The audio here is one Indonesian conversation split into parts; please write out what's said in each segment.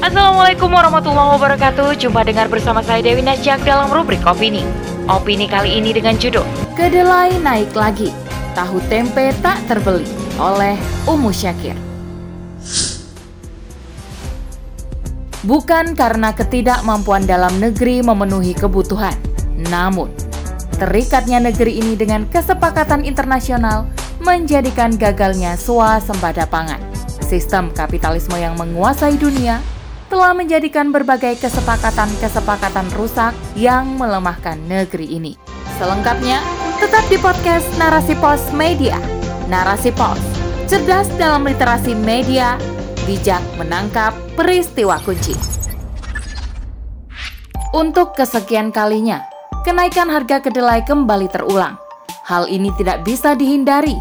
Assalamualaikum warahmatullahi wabarakatuh. Jumpa dengar bersama saya Dewi Nasjak dalam rubrik Opini. Opini kali ini dengan judul Kedelai naik lagi. Tahu tempe tak terbeli. Oleh Umu Syakir. Bukan karena ketidakmampuan dalam negeri memenuhi kebutuhan Namun Terikatnya negeri ini dengan kesepakatan internasional menjadikan gagalnya swasembada pangan. Sistem kapitalisme yang menguasai dunia telah menjadikan berbagai kesepakatan-kesepakatan rusak yang melemahkan negeri ini. Selengkapnya, tetap di podcast Narasi Pos Media. Narasi Pos, cerdas dalam literasi media, bijak menangkap peristiwa kunci. Untuk kesekian kalinya, kenaikan harga kedelai kembali terulang. Hal ini tidak bisa dihindari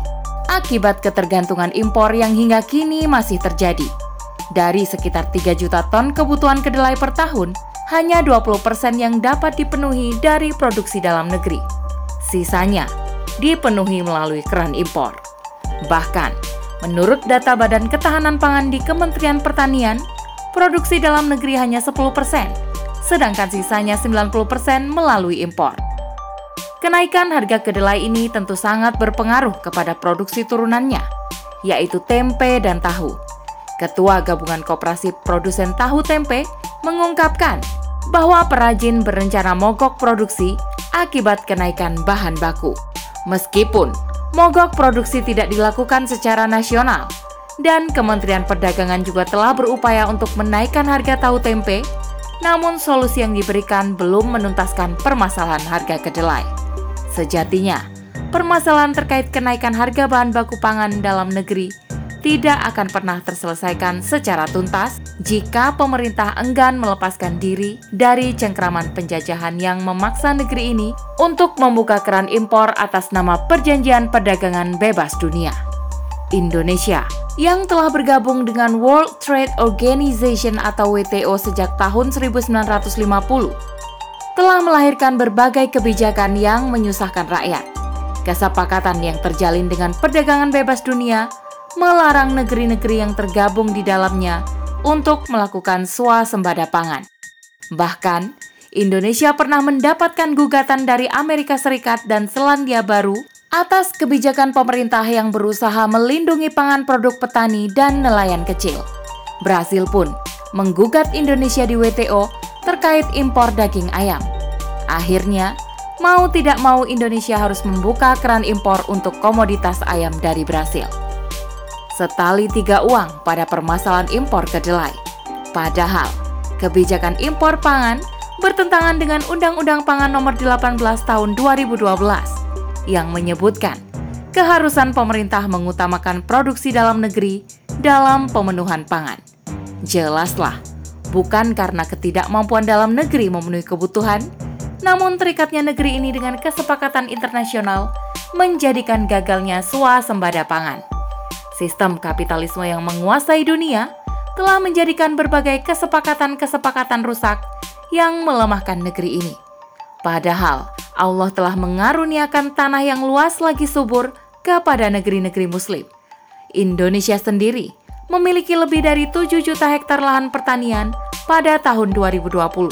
akibat ketergantungan impor yang hingga kini masih terjadi. Dari sekitar 3 juta ton kebutuhan kedelai per tahun, hanya 20% yang dapat dipenuhi dari produksi dalam negeri. Sisanya dipenuhi melalui keran impor. Bahkan, menurut data Badan Ketahanan Pangan di Kementerian Pertanian, produksi dalam negeri hanya 10%, sedangkan sisanya 90% melalui impor. Kenaikan harga kedelai ini tentu sangat berpengaruh kepada produksi turunannya, yaitu tempe dan tahu. Ketua Gabungan Koperasi Produsen Tahu Tempe mengungkapkan bahwa perajin berencana mogok produksi akibat kenaikan bahan baku. Meskipun mogok produksi tidak dilakukan secara nasional, dan Kementerian Perdagangan juga telah berupaya untuk menaikkan harga tahu tempe, namun solusi yang diberikan belum menuntaskan permasalahan harga kedelai. Sejatinya, permasalahan terkait kenaikan harga bahan baku pangan dalam negeri tidak akan pernah terselesaikan secara tuntas jika pemerintah enggan melepaskan diri dari cengkraman penjajahan yang memaksa negeri ini untuk membuka keran impor atas nama Perjanjian Perdagangan Bebas Dunia. Indonesia yang telah bergabung dengan World Trade Organization atau WTO sejak tahun 1950 telah melahirkan berbagai kebijakan yang menyusahkan rakyat. Kesepakatan yang terjalin dengan perdagangan bebas dunia melarang negeri-negeri yang tergabung di dalamnya untuk melakukan swasembada pangan. Bahkan, Indonesia pernah mendapatkan gugatan dari Amerika Serikat dan Selandia Baru atas kebijakan pemerintah yang berusaha melindungi pangan produk petani dan nelayan kecil. Brasil pun menggugat Indonesia di WTO terkait impor daging ayam. Akhirnya, mau tidak mau Indonesia harus membuka keran impor untuk komoditas ayam dari Brasil setali tiga uang pada permasalahan impor kedelai. Padahal, kebijakan impor pangan bertentangan dengan Undang-Undang Pangan Nomor 18 Tahun 2012 yang menyebutkan keharusan pemerintah mengutamakan produksi dalam negeri dalam pemenuhan pangan. Jelaslah, bukan karena ketidakmampuan dalam negeri memenuhi kebutuhan, namun terikatnya negeri ini dengan kesepakatan internasional menjadikan gagalnya swasembada pangan. Sistem kapitalisme yang menguasai dunia telah menjadikan berbagai kesepakatan-kesepakatan rusak yang melemahkan negeri ini. Padahal Allah telah mengaruniakan tanah yang luas lagi subur kepada negeri-negeri muslim. Indonesia sendiri memiliki lebih dari 7 juta hektar lahan pertanian pada tahun 2020.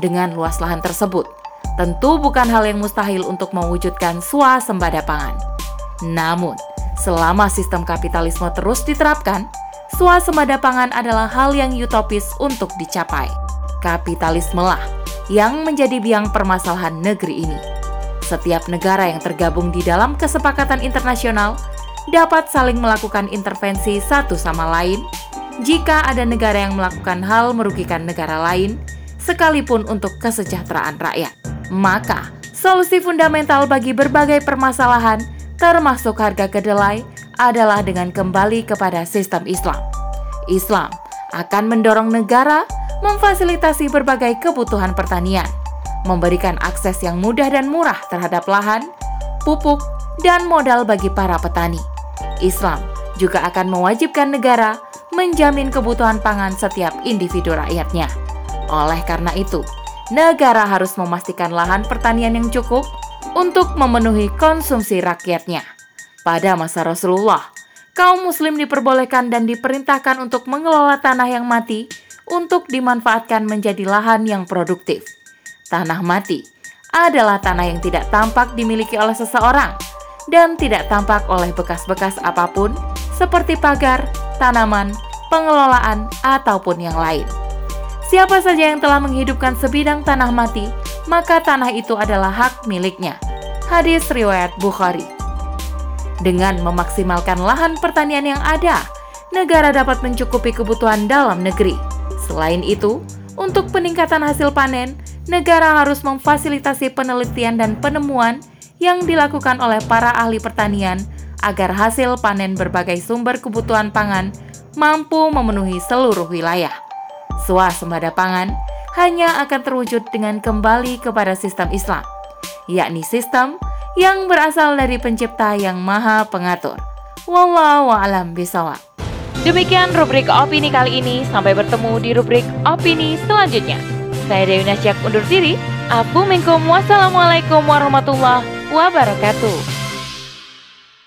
Dengan luas lahan tersebut, tentu bukan hal yang mustahil untuk mewujudkan swasembada pangan. Namun, Selama sistem kapitalisme terus diterapkan, swasembada pangan adalah hal yang utopis untuk dicapai. Kapitalisme lah yang menjadi biang permasalahan negeri ini. Setiap negara yang tergabung di dalam kesepakatan internasional dapat saling melakukan intervensi satu sama lain jika ada negara yang melakukan hal merugikan negara lain, sekalipun untuk kesejahteraan rakyat. Maka, solusi fundamental bagi berbagai permasalahan termasuk harga kedelai, adalah dengan kembali kepada sistem Islam. Islam akan mendorong negara memfasilitasi berbagai kebutuhan pertanian, memberikan akses yang mudah dan murah terhadap lahan, pupuk, dan modal bagi para petani. Islam juga akan mewajibkan negara menjamin kebutuhan pangan setiap individu rakyatnya. Oleh karena itu, negara harus memastikan lahan pertanian yang cukup untuk memenuhi konsumsi rakyatnya. Pada masa Rasulullah, kaum muslim diperbolehkan dan diperintahkan untuk mengelola tanah yang mati untuk dimanfaatkan menjadi lahan yang produktif. Tanah mati adalah tanah yang tidak tampak dimiliki oleh seseorang dan tidak tampak oleh bekas-bekas apa pun seperti pagar, tanaman, pengelolaan, ataupun yang lain. Siapa saja yang telah menghidupkan sebidang tanah mati, maka tanah itu adalah hak miliknya. Hadis riwayat Bukhari. Dengan memaksimalkan lahan pertanian yang ada, negara dapat mencukupi kebutuhan dalam negeri. Selain itu, untuk peningkatan hasil panen, negara harus memfasilitasi penelitian dan penemuan yang dilakukan oleh para ahli pertanian agar hasil panen berbagai sumber kebutuhan pangan mampu memenuhi seluruh wilayah. Swasembada pangan hanya akan terwujud dengan kembali kepada sistem Islam, yakni sistem yang berasal dari pencipta yang maha pengatur. Wallahu a'lam bisawab. Demikian rubrik opini kali ini. Sampai bertemu di rubrik opini selanjutnya. Saya Dewi Nasyak undur diri. Assalamualaikum warahmatullahi wabarakatuh.